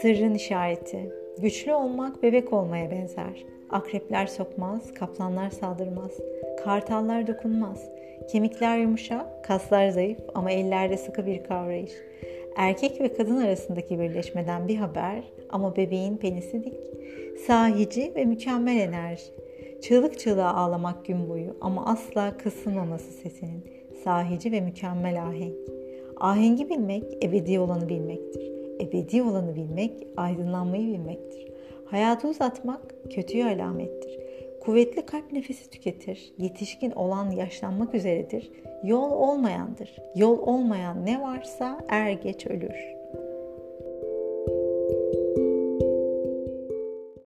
Sırrın işareti. Güçlü olmak bebek olmaya benzer. Akrepler sokmaz, kaplanlar saldırmaz. Kartallar dokunmaz. Kemikler yumuşak, kaslar zayıf ama ellerde sıkı bir kavrayış. Erkek ve kadın arasındaki birleşmeden bir haber ama bebeğin penisi dik. Sahici ve mükemmel enerji. Çığlık çığlığa ağlamak gün boyu ama asla kısılmaması sesinin. Sahici ve mükemmel ahenk. Ahengi bilmek ebedi olanı bilmektir. Ebedi olanı bilmek aydınlanmayı bilmektir. Hayatı uzatmak kötüyü alamettir. Kuvvetli kalp nefesi tüketir. Yetişkin olan yaşlanmak üzeredir. Yol olmayandır. Yol olmayan ne varsa er geç ölür.''